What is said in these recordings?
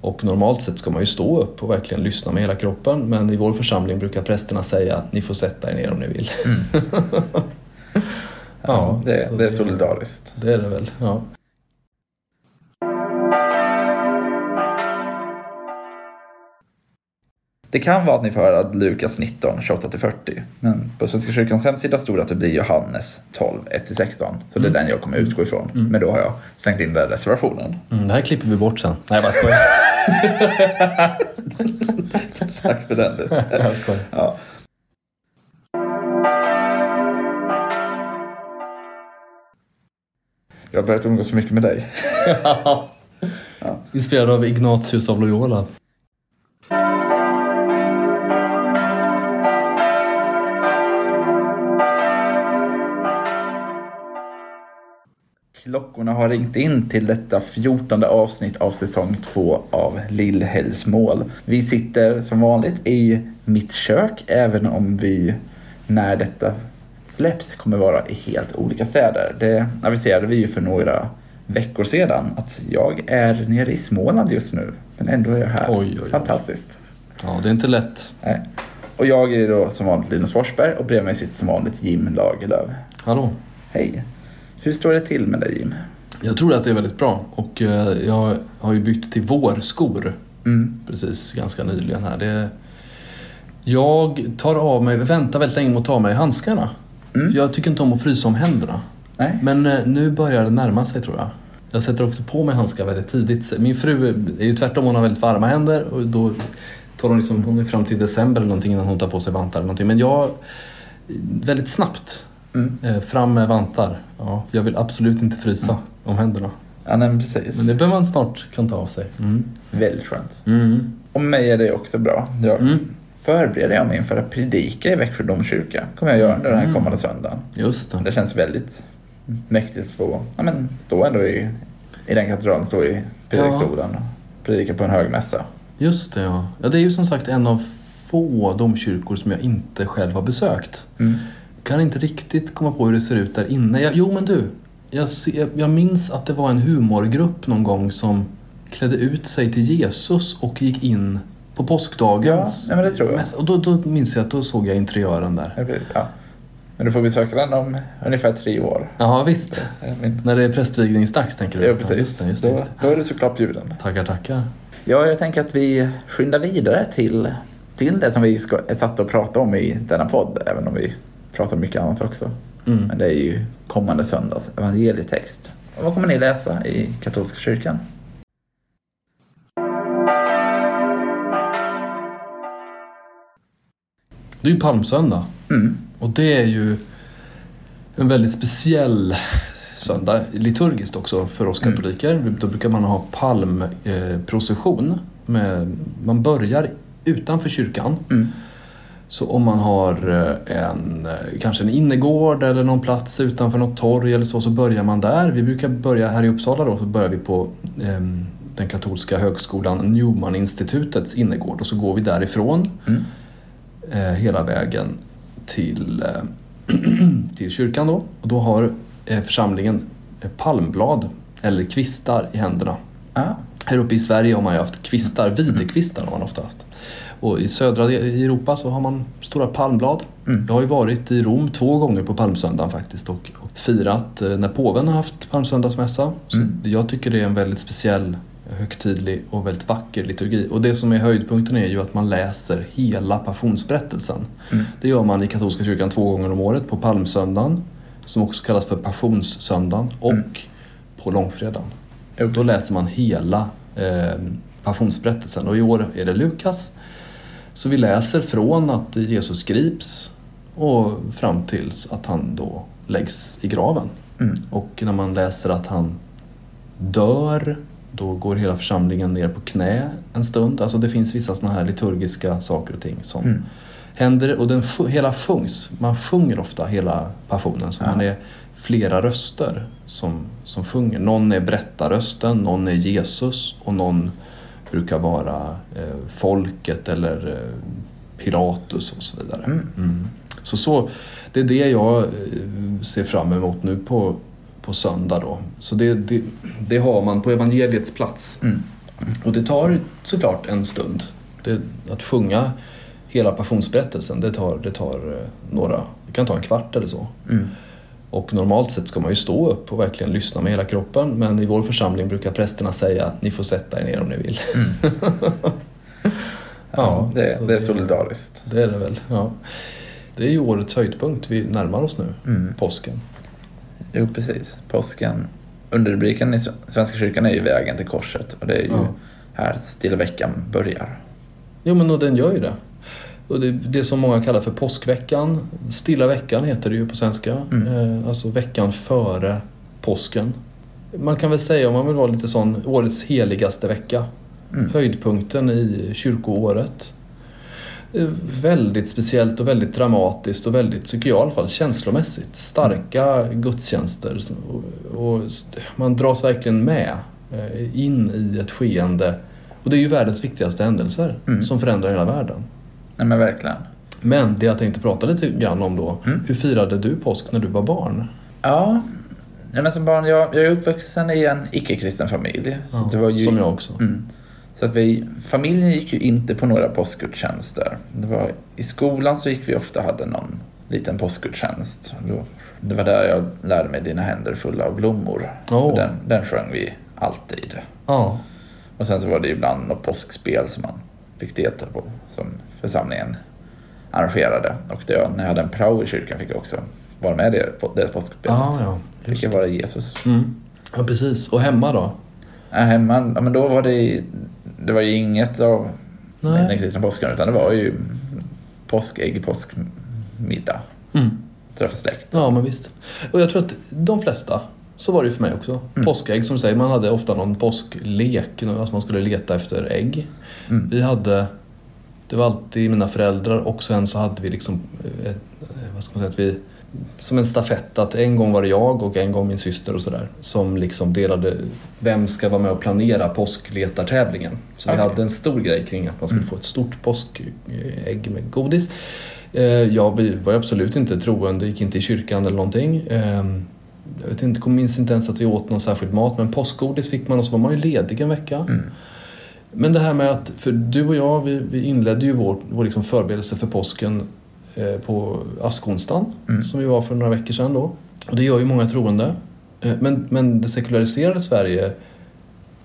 Och normalt sett ska man ju stå upp och verkligen lyssna med hela kroppen men i vår församling brukar prästerna säga att ni får sätta er ner om ni vill. Ja, det, så det är solidariskt. Det är det väl, ja. Det kan vara att ni får höra Lukas 19, 28-40. Men på Svenska kyrkans hemsida stod det att det blir Johannes 12, 1-16. Så det är den jag kommer utgå ifrån. Men då har jag slängt in den reservationen. Mm, det här klipper vi bort sen. Nej jag bara skojar. Tack för den du. jag skojar. Ja. Jag har börjat umgås så mycket med dig. Inspirerad av Ignatius av Loyola. Klockorna har ringt in till detta fjortonde avsnitt av säsong två av Lillhällsmål. Vi sitter som vanligt i mitt kök, även om vi när detta släpps kommer vara i helt olika städer. Det aviserade vi ju för några veckor sedan att jag är nere i Småland just nu, men ändå är jag här. Oj, oj, oj. Fantastiskt. Ja, det är inte lätt. Nej. Och jag är då som vanligt Linus Forsberg och bredvid mig sitter som vanligt Jim Lagerlöf. Hallå. Hej. Hur står det till med dig Jim? Jag tror att det är väldigt bra och eh, jag har ju bytt till vårskor Mm. precis ganska nyligen här. Det, jag tar av mig, väntar väldigt länge med att ta av mig handskarna. Mm. Jag tycker inte om att frysa om händerna. Nej? Men eh, nu börjar det närma sig tror jag. Jag sätter också på mig handskar väldigt tidigt. Min fru är ju tvärtom, hon har väldigt varma händer och då tar hon liksom, hon är fram till december eller någonting innan hon tar på sig vantar eller någonting. Men jag, väldigt snabbt, Mm. eh, fram med vantar. Ja, jag vill absolut inte frysa om händerna. Ja, nej, men precis. Men det behöver man snart kan ta av sig. Mm. Väldigt skönt. Mm. Och mig är det också bra. Jag Mm. förbereder jag mig inför att predika i Växjö domkyrka. kommer jag göra under den här Mm. kommande söndagen. Just det. Det känns väldigt mäktigt att få ja, men, stå ändå i, i den katedralen, stå i predikstolen och predika på en hög mässa. Just det ja. ja. Det är ju som sagt en av få domkyrkor som jag inte själv har besökt. Kan inte riktigt komma på hur det ser ut där inne. Jag, jo men du, jag, se, jag minns att det var en humorgrupp någon gång som klädde ut sig till Jesus och gick in på påskdagens Ja, nej, men det tror jag. Och då, då minns jag att då såg jag interiören där. Ja, precis. Ja. Men du får besöka den om ungefär tre år. Ja visst. Min... När det är prästvigningsdags tänker du? Ja, precis. just det, just det, Då, just det. då är du såklart bjuden. Tackar, tackar. Ja, jag tänker att vi skyndar vidare till, till det som vi ska, är satta att prata om i denna podd, även om vi pratar om mycket annat också. Mm. Men det är ju kommande söndags evangelietext. Och vad kommer ni läsa i katolska kyrkan? Det är ju palmsöndag. Mm. Och det är ju en väldigt speciell söndag liturgiskt också för oss Mm. katoliker. Då brukar man ha palmprocession. Med, man börjar utanför kyrkan. Mm. Så om man har eh, en, eh, kanske en innergård eller någon plats utanför något torg eller så, så börjar man där. Vi brukar börja här i Uppsala då, så börjar vi på ehm, den katolska högskolan Newman-institutets innergård och så går vi därifrån Mm. eh, hela vägen till, eh, till kyrkan då. Och då har eh, församlingen eh, palmblad eller kvistar i händerna. Ah. Här uppe i Sverige har man ju haft kvistar, videkvistar har man ofta haft. Och i södra i Europa så har man stora palmblad. Mm. Jag har ju varit i Rom två gånger på palmsöndagen faktiskt och, och firat eh, när påven har haft palmsöndagsmässa. Mm. jag tycker det är en väldigt speciell, högtidlig och väldigt vacker liturgi. Och det som är höjdpunkten är ju att man läser hela passionsberättelsen. Mm. Det gör man i katolska kyrkan två gånger om året på palmsöndagen som också kallas för passionssöndagen och Mm. på långfredagen. Jo, Då läser man hela eh, passionsberättelsen och i år är det Lukas. Så vi läser från att Jesus grips och fram till att han då läggs i graven. Mm. Och när man läser att han dör, då går hela församlingen ner på knä en stund. Alltså det finns vissa sådana här liturgiska saker och ting som Mm. händer och den hela sjungs. Man sjunger ofta hela passionen så Ja. man är flera röster som, som sjunger. Någon är berättarrösten, någon är Jesus och någon brukar vara eh, folket eller eh, Pilatus och så vidare. Mm. Mm. Så, så det är det jag eh, ser fram emot nu på, på söndag då. Så det, det, det har man på evangeliets plats. Mm. Och det tar såklart en stund. Det, att sjunga hela passionsberättelsen, det tar, det tar några, det kan ta en kvart eller så. Mm. Och normalt sett ska man ju stå upp och verkligen lyssna med hela kroppen. Men i vår församling brukar prästerna säga att ni får sätta er ner om ni vill. Ja, det, så det är solidariskt. Det är det väl, ja. Det är ju årets höjdpunkt vi närmar oss nu, Mm. påsken. Jo, precis. Påsken. Underrubriken i Svenska kyrkan är ju vägen till korset och det är ju Ja. här stilla veckan börjar. Jo men och den gör ju det. Och det, det som många kallar för påskveckan, stilla veckan heter det ju på svenska. Mm. Eh, alltså veckan före påsken. Man kan väl säga, om man vill vara lite sån, årets heligaste vecka. Mm. Höjdpunkten i kyrkoåret. Eh, Väldigt speciellt och väldigt dramatiskt och väldigt, tycker jag i alla fall, känslomässigt. Starka gudstjänster. Och, och man dras verkligen med eh, in i ett skeende. Och det är ju världens viktigaste händelser Mm. som förändrar hela världen. Nej men verkligen. Men det jag tänkte prata lite grann om då. Mm. Hur firade du påsk när du var barn? Ja, men som barn, jag, jag är uppvuxen i en icke-kristen familj. Så det var ju, Som jag också. Mm. Så att vi, familjen gick ju inte på några påskgudstjänster. Det var, I skolan så gick vi ofta och hade någon liten påskgudstjänst. Det var där jag lärde mig Dina händer fulla av blommor. Och Den, den sjöng vi alltid. Ja. Och sen så var det ibland något påskspel som man fick delta på. Som församlingen arrangerade. Och det, när jag hade en prao i kyrkan fick jag också vara med i det påskspelet. Ah, ja. fick jag vara Jesus. Mm. ja, precis. Och hemma då? Ja, hemma, ja, men då var det, det var ju inget av Nej. den kristna påsken utan det var ju påskägg, påskmiddag. Mm. Träffa släkt. Ja, men visst. Och jag tror att de flesta, så var det för mig också. Mm. Påskägg som du säger, man hade ofta någon påsklek, alltså man skulle leta efter ägg. Mm. Vi hade, det var alltid mina föräldrar och sen så hade vi liksom, eh, vad ska man säga, att vi, som en stafett att en gång var det jag och en gång min syster och sådär som liksom delade, vem ska vara med och planera påskletartävlingen. Så vi Okej. hade en stor grej kring att man skulle Mm. få ett stort påskägg med godis. Eh, Jag var absolut inte troende, gick inte i kyrkan eller någonting. Jag vet inte, minns inte ens att vi åt någon särskild mat, men påskgodis fick man och så var man ju ledig en vecka. Mm. Men det här med att, för du och jag, vi, vi inledde ju vår, vår liksom förberedelse för påsken eh, på askonsdagen, Mm. som vi var för några veckor sedan då. Och det gör ju många troende. Eh, men, men det sekulariserade Sverige,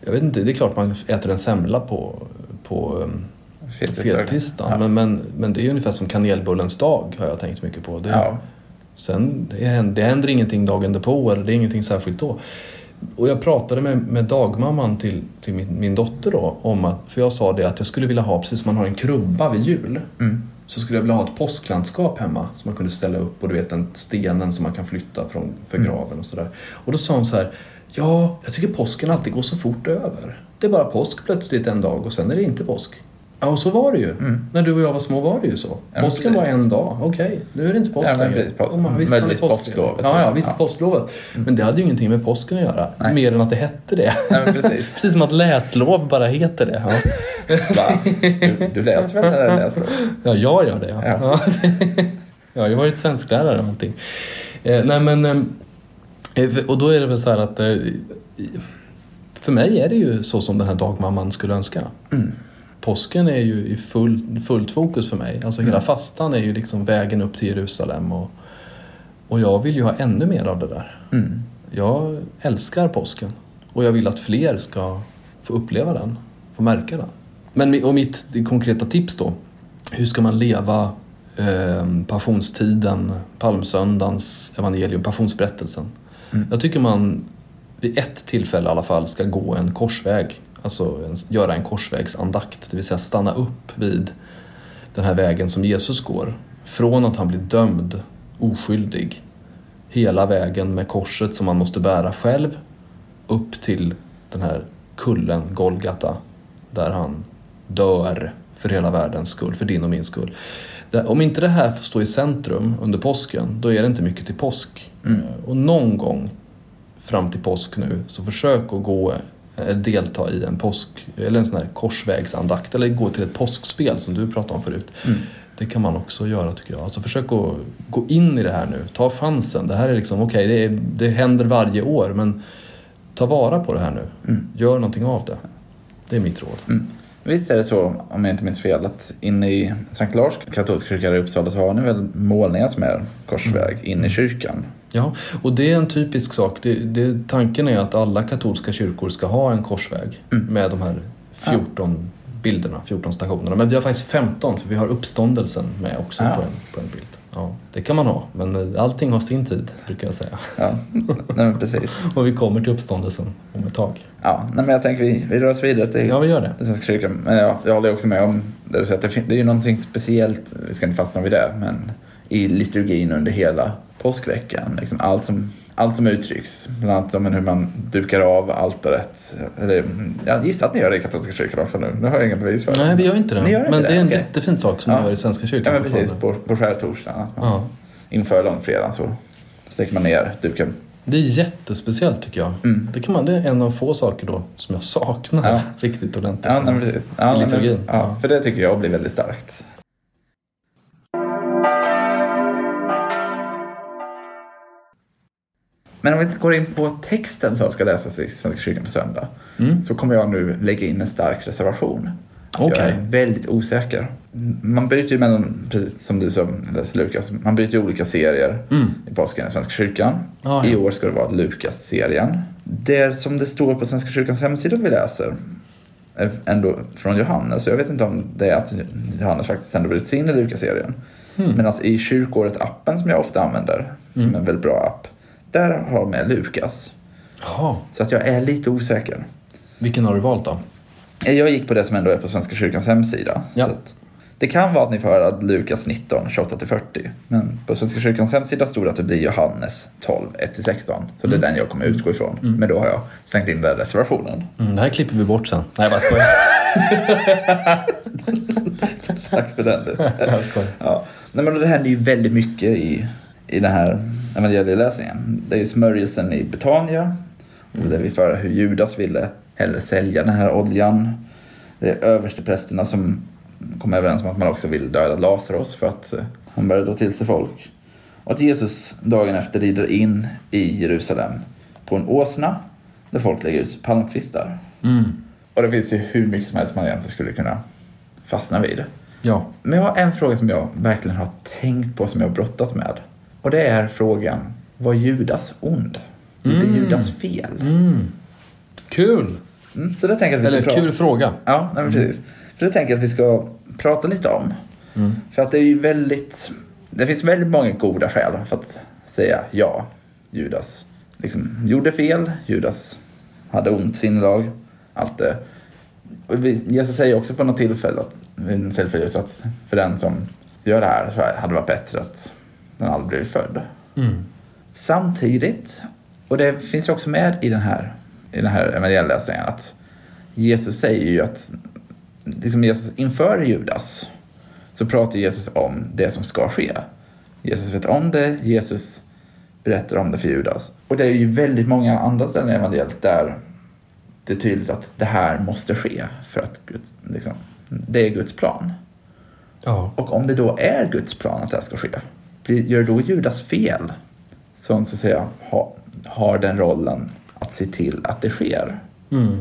jag vet inte, det är klart man äter en semla på, på Fettisdagen. fettisdagen. Ja. Men, men, men det är ju ungefär som kanelbullens dag, har jag tänkt mycket på. Det, Ja. Sen det händer, ingenting dagen därpå eller det är ingenting särskilt då. Och jag pratade med, med dagmamman till, till min, min dotter då om att, för jag sa det att jag skulle vilja ha, precis som man har en krubba vid jul, Mm. så skulle jag vilja ha ett påsklandskap hemma som man kunde ställa upp och du vet den stenen som man kan flytta från, för Mm. graven och sådär. Och då sa hon så här, ja, jag tycker påsken alltid går så fort över. Det är bara påsk plötsligt en dag och sen är det inte påsk. Ja, och så var det ju. Mm. När du och jag var små var det ju så. Ja, Påsken var en dag, okej, nu är det inte påsk Ja, längre. visst, möjligtvis påsk- påsklovet Ja, ja, visst Ja. påsklovet. Men det hade ju ingenting med påsken att göra. Nej. Mer än att det hette det. Nej, precis. Precis som att läslov bara heter det. Ja? Du, du läser väl när det är läslov? ja jag gör det. Ja. Ja. Ja. jag har ju varit svensklärare och allting. Eh, nej men, eh, och då är det väl så här att eh, för mig är det ju så som den här dagmamman skulle önska. Mm. Påsken är ju i full, fullt fokus för mig. Alltså hela fastan är ju liksom vägen upp till Jerusalem och, och jag vill ju ha ännu mer av det där. Mm. Jag älskar påsken och jag vill att fler ska få uppleva den, få märka den. Men och mitt konkreta tips då, hur ska man leva eh, passionstiden, palmsöndagens evangelium, passionsberättelsen? Mm. Jag tycker man vid ett tillfälle i alla fall ska gå en korsväg, alltså en, göra en korsvägsandakt, det vill säga stanna upp vid den här vägen som Jesus går. Från att han blir dömd, oskyldig, hela vägen med korset som man måste bära själv upp till den här kullen Golgata där han dör för hela världens skull, för din och min skull. Om inte det här får stå i centrum under påsken, då är det inte mycket till påsk. Mm. Och någon gång fram till påsk nu, så försök att gå, delta i en påsk, eller en sån här korsvägsandakt, eller gå till ett påskspel som du pratade om förut. Mm. Det kan man också göra tycker jag. Alltså försök att gå in i det här nu. Ta chansen. Det här är liksom, okej, det, är- det händer varje år men ta vara på det här nu. Mm. Gör någonting av det. Det är mitt råd. Mm. Visst är det så, om jag inte minns fel, att inne i Sankt Lars katolska kyrka i Uppsala så har ni väl målningar som är korsväg in i kyrkan? Ja, och det är en typisk sak. Det, det, tanken är att alla katolska kyrkor ska ha en korsväg Mm. med de här 14 bilderna, 14 stationerna. Men vi har faktiskt 15 för vi har uppståndelsen med också Ja. på, en, på en bild. Ja, det kan man ha, men eh, allting har sin tid brukar jag säga. Ja, nej precis. Och vi kommer till uppståndelsen om ett tag. Ja, nej men jag tänker vi, vi rör oss vidare till Ja, vi gör det. den svenska kyrkan. Men ja, jag håller också med om det du säger, det, det är ju någonting speciellt, vi ska inte fastna vid det, men i liturgin under hela påskveckan. Liksom allt, som, allt som uttrycks, bland annat om hur man dukar av altaret. Eller, jag gissar att ni gör det i katolska kyrkan också nu, nu har jag inga bevis för det. Nej, vi gör inte det. Gör inte men det är en okej. jättefin sak som Ja. vi gör i Svenska Ja kyrkan men precis, på, på skärtorsdagen. Ja. Inför långfredagen så sträcker man ner duken. Det är jättespeciellt tycker jag. Mm. Det, kan man, det är en av få saker då som jag saknar Ja. riktigt ordentligt. Ja, nej, men. Ja, I men- liturgin. Ja, Ja. för det tycker jag blir väldigt starkt. Men om vi går in på texten som ska läsas i Svenska kyrkan på söndag Mm. så kommer jag nu lägga in en stark reservation. Jag Okej. är väldigt osäker. Man bryter ju mellan, precis som du sa, Lukas, man bryter ju olika serier Mm. i påsken i Svenska kyrkan. Ja, ja. I år ska det vara Lukas-serien. Det som det står på Svenska kyrkans hemsida vi läser är ändå från Johannes. Jag vet inte om det är att Johannes faktiskt ändå bryts in i Lukas-serien. Hmm. Medan i kyrkåret-appen som jag ofta använder, som Mm. är en väldigt bra app, där har de med Lukas. Jaha. Så att jag är lite osäker. Vilken har du valt då? Jag gick på det som ändå är på Svenska kyrkans hemsida. Ja. Det kan vara att ni får höra Lukas 19, 28-40. Men på Svenska kyrkans hemsida stod det att det blir Johannes 12, 1-16. Så det är den jag kommer utgå ifrån. Men då har jag slängt in den där reservationen. Mm, det här klipper vi bort sen. Nej, jag bara skojar. Tack för den du. jag skojar. Ja. Nej, men det händer ju väldigt mycket i, i den här evangelieläsningen. Det är ju smörjelsen i Betania. Och där vi höra hur Judas ville hellre sälja den här oljan. Det är översteprästerna som kom överens om att man också vill döda Lazarus för att eh, han började dra till sig folk. Och att Jesus dagen efter rider in i Jerusalem på en åsna där folk lägger ut palmkvistar. Mm. Och det finns ju hur mycket som helst man egentligen skulle kunna fastna vid. Ja. Men jag har en fråga som jag verkligen har tänkt på, som jag har brottats med. Och det är frågan, var Judas ond? Gjorde Mm. Judas fel? Mm. Kul! Mm, så det tänker att vi Eller prata kul fråga. Ja, nej, men precis. Så det tänker jag att vi ska prata lite om. Mm. För att det är ju väldigt... Det finns väldigt många goda skäl för att säga ja, Judas liksom gjorde fel, Judas hade ont sinnelag, allt det. Och Jesus säger också på något tillfälle att, tillfälle att för den som gör det här så hade det varit bättre att den aldrig blivit född. Mm. Samtidigt, och det finns ju också med i den här, i den här evangelieläsningen, att Jesus säger ju att liksom Jesus, inför Judas så pratar Jesus om det som ska ske. Jesus vet om det, Jesus berättar om det för Judas. Och det är ju väldigt många andra ställen i evangeliet där det är tydligt att det här måste ske för att Guds, liksom, det är Guds plan. Ja. Och om det då är Guds plan att det här ska ske, gör då Judas fel? Som så att säga ha, har den rollen att se till att det sker. Mm.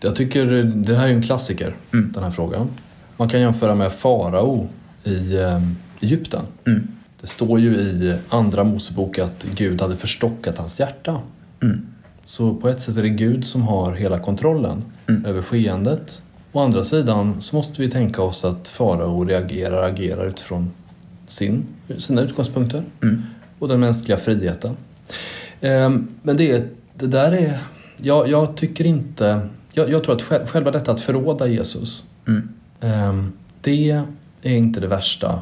Jag tycker det här är en klassiker, Mm. den här frågan. Man kan jämföra med farao i eh, Egypten. Mm. Det står ju i Andra Mosebok att Gud hade förstockat hans hjärta. Mm. Så på ett sätt är det Gud som har hela kontrollen Mm. över skeendet. Å andra sidan så måste vi tänka oss att farao reagerar agerar utifrån sin, sina utgångspunkter Mm. och den mänskliga friheten. Ehm, Men det, det där är... Jag, jag tycker inte... Jag, jag tror att själ- själva detta att förråda Jesus, Mm. ehm, det är inte det värsta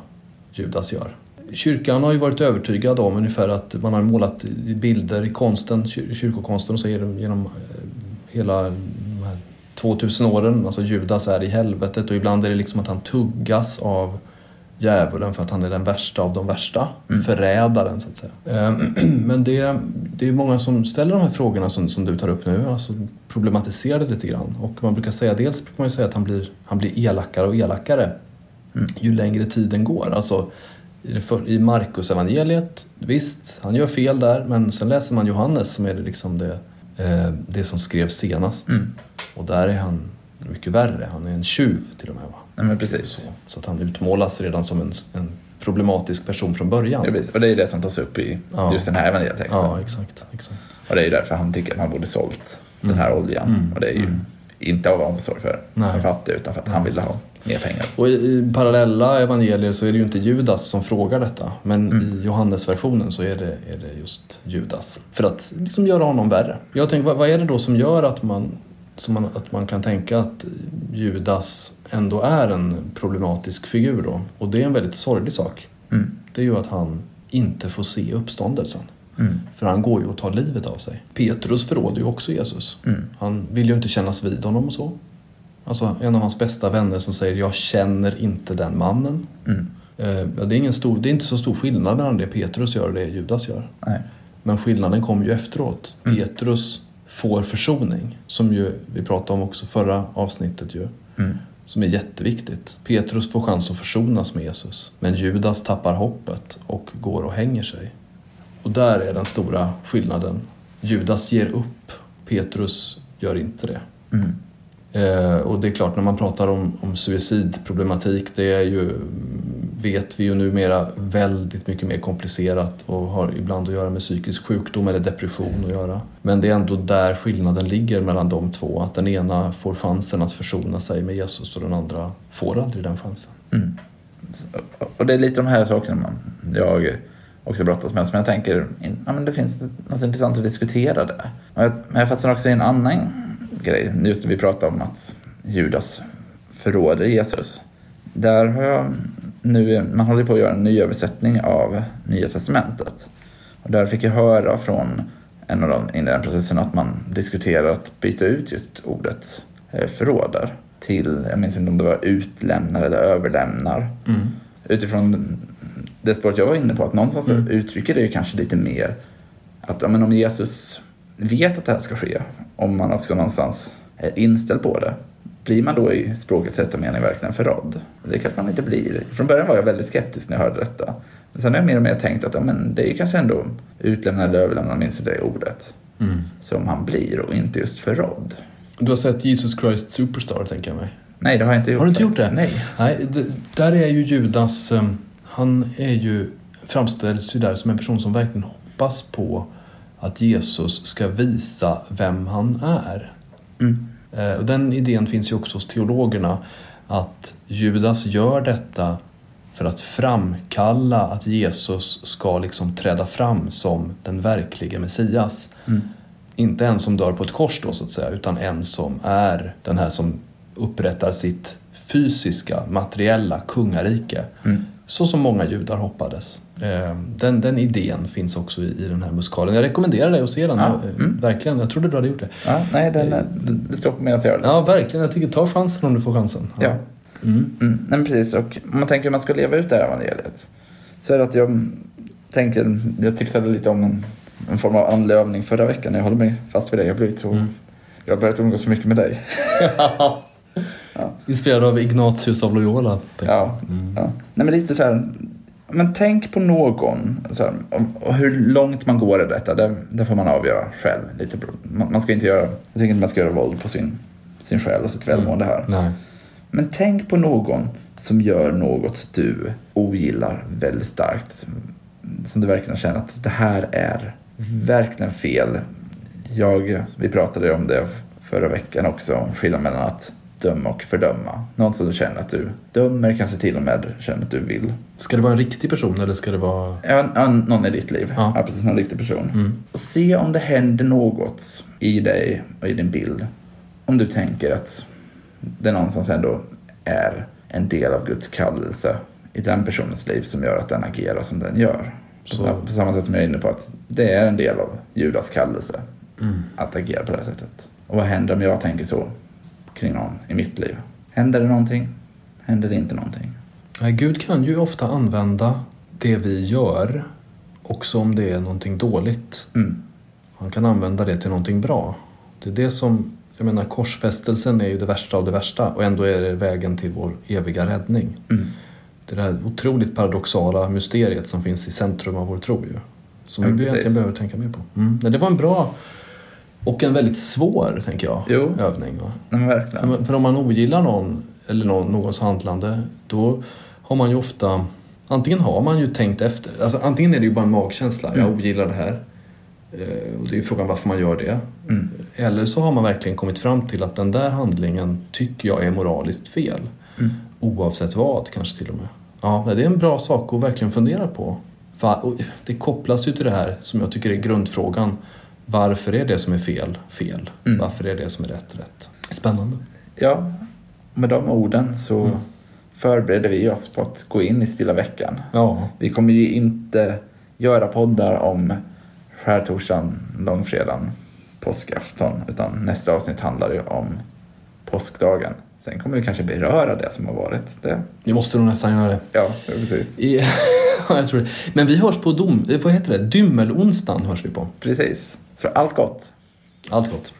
Judas gör. Kyrkan har ju varit övertygad om ungefär att man har målat bilder i konsten, kyr- kyrkokonsten och så genom, genom eh, hela de här 2000 åren. Alltså Judas är i helvetet och ibland är det liksom att han tuggas av djävulen för att han är den värsta av de värsta. Mm. Förrädaren så att säga. Eh, Men det, det är många som ställer de här frågorna som, som du tar upp nu, alltså problematiserar det lite grann. Och man brukar säga, dels brukar man säga att han blir, han blir elakare och elakare Mm. ju längre tiden går. Alltså, I Markus evangeliet, visst, han gör fel där, men sen läser man Johannes som är det, liksom det, eh, det som skrevs senast. Mm. Och där är han mycket värre. Han är en tjuv till och med. Va? Nej, men precis. Så, så att han utmålas redan som en, en problematisk person från början. Ja. Och det är det som tas upp i Ja. just den här evangelietexten. Ja, exakt. exakt. Och det är därför han tycker att han borde sålt den här oljan. Och det är ju inte av omsorg för Nej. den fattiga utan för att han ville ha mer pengar. Och i, i parallella evangelier så är det ju inte Judas som frågar detta. Men i Johannesversionen så är det, är det just Judas. För att liksom göra honom värre. Jag tänker, vad, vad är det då som gör att man, som man, att man kan tänka att Judas ändå är en problematisk figur då? Och det är en väldigt sorglig sak. Mm. Det är ju att han inte får se uppståndelsen. Mm. För han går ju och tar livet av sig. Petrus förråder ju också Jesus. Mm. Han vill ju inte kännas vid honom och så. Alltså en av hans bästa vänner som säger jag känner inte den mannen. Mm. Eh, det, är ingen stor, det är inte så stor skillnad mellan det Petrus gör och det Judas gör. Nej. Men skillnaden kommer ju efteråt. Petrus får försoning, som ju vi pratade om också förra avsnittet ju. Mm. Som är jätteviktigt. Petrus får chans att försonas med Jesus. Men Judas tappar hoppet och går och hänger sig. Och där är den stora skillnaden. Judas ger upp. Petrus gör inte det. Mm. Eh, och det är klart, när man pratar om, om suicidproblematik, det är ju, vet vi ju numera, väldigt mycket mer komplicerat och har ibland att göra med psykisk sjukdom eller depression att göra. Men det är ändå där skillnaden ligger mellan de två, att den ena får chansen att försona sig med Jesus och den andra får aldrig den chansen. Mm. Och det är lite de här sakerna man, jag också brottas med. Som jag tänker, ja, men det finns något intressant att diskutera där. Men jag, men jag fastnar också i en annan grej. Just det vi pratade om att Judas förråder Jesus. Där har jag nu, man håller på att göra en ny översättning av Nya Testamentet. Och där fick jag höra från en av dem i den processen att man diskuterar att byta ut just ordet eh, förråder till, jag minns inte om det var utlämnar eller överlämnar. Utifrån det spåret jag var inne på, att någonstans så uttrycker det ju kanske lite mer att ja, men om Jesus vet att det här ska ske, om man också någonstans är inställd på det, blir man då i språkets rätta mening verkligen förrådd? Det kanske man inte blir. Från början var jag väldigt skeptisk när jag hörde detta. Men sen har jag mer och mer tänkt att ja, men det är kanske ändå utlämnad eller överlämnad, minns inte det ordet, som han blir och inte just förrådd. Du har sett Jesus Christ Superstar, tänker jag mig. Nej, det har jag inte gjort. Har du inte gjort det? Nej. Nej, det, där är ju Judas, eh, han är ju, framställs ju där som en person som verkligen hoppas på att Jesus ska visa vem han är. Mm. Eh, Och den idén finns ju också hos teologerna, att Judas gör detta för att framkalla att Jesus ska liksom träda fram som den verkliga Messias. Mm. Inte en som dör på ett kors då så att säga, utan en som är den här som upprättar sitt fysiska, materiella kungarike. Mm. Så som många judar hoppades. Eh, Den, den idén finns också i, i den här musikalen. Jag rekommenderar dig att se den. Ja, Eh, mm. Verkligen, jag trodde du hade gjort det. Ja, nej, den, är- det står på min att göra det. Ja, verkligen. Jag tycker ta chansen om du får chansen. Ja. Mm. Mm, nej, precis. Och om man tänker hur man ska leva ut det här evangeliet. Så är det att jag tänker, jag tipsade lite om en, en form av andlig övning förra veckan. Jag håller mig fast vid det. Jag blivit så, Mm. jag har börjat umgås så mycket med dig. Ja. Inspirerad av Ignatius av Loyola. Ja, Mm. ja. Nej, men lite så här, men tänk på någon, så här, och hur långt man går i detta, det, det får man avgöra själv. Lite, man, man ska inte göra, jag tycker inte man ska göra våld på sin, sin själ och sitt välmående här. Nej. Men tänk på någon som gör något du ogillar väldigt starkt. Som, du verkligen känner att det här är verkligen fel. Jag, vi pratade om det förra veckan också, skillnaden mellan att döma och fördöma. Någon som du känner att du dömer, kanske till och med känner att du vill. Ska det vara en riktig person eller ska det vara... Ja, ja, någon i ditt liv. Ja. Ja. precis, någon riktig person. Mm. Och se om det händer något i dig och i din bild. Om du tänker att det någonstans ändå är en del av Guds kallelse i den personens liv som gör att den agerar som den gör. Så- på samma sätt som jag är inne på att det är en del av Judas kallelse Mm. att agera på det här sättet. Och vad händer om jag tänker så kring någon i mitt liv? Händer det någonting? Händer det inte någonting? Nej, Gud kan ju ofta använda det vi gör också om det är någonting dåligt. Mm. Han kan använda det till någonting bra. Det är det som, jag menar korsfästelsen är ju det värsta av det värsta och ändå är det vägen till vår eviga räddning. Mm. Det är det här otroligt paradoxala mysteriet som finns i centrum av vår tro ju. Som Ja, vi precis. egentligen behöver tänka mer på. Mm. Nej, det var en bra, Och en väldigt svår, tänker jag, Jo. övning. Va? Men För, verkligen. man- för om man ogillar någon eller någon, någons handlande då har man ju ofta Antingen har man ju tänkt efter, alltså antingen är det ju bara en magkänsla, jag Mm. ogillar det här. Eh, Och det är ju frågan varför man gör det. Mm. Eller så har man verkligen kommit fram till att den där handlingen tycker jag är moraliskt fel. Mm. Oavsett vad kanske till och med. Ja, det är en bra sak att verkligen fundera på. För det kopplas ju till det här som jag tycker är grundfrågan. Varför är det som är fel fel? Mm. Varför är det som är rätt rätt? Spännande. Ja, med de orden så Mm. förbereder vi oss på att gå in i stilla veckan. Ja, Vi kommer ju inte göra poddar om skärtorsdagen, långfredagen, påskafton. Utan nästa avsnitt handlar ju om påskdagen. Sen kommer vi kanske beröra det som har varit. Det, vi måste nog nästan göra det. ja, precis. I, ja, jag tror det. Men vi hörs på dom, vad heter det? Dymmelonsdagen hörs vi på. Precis. Så allt gott. Allt gott.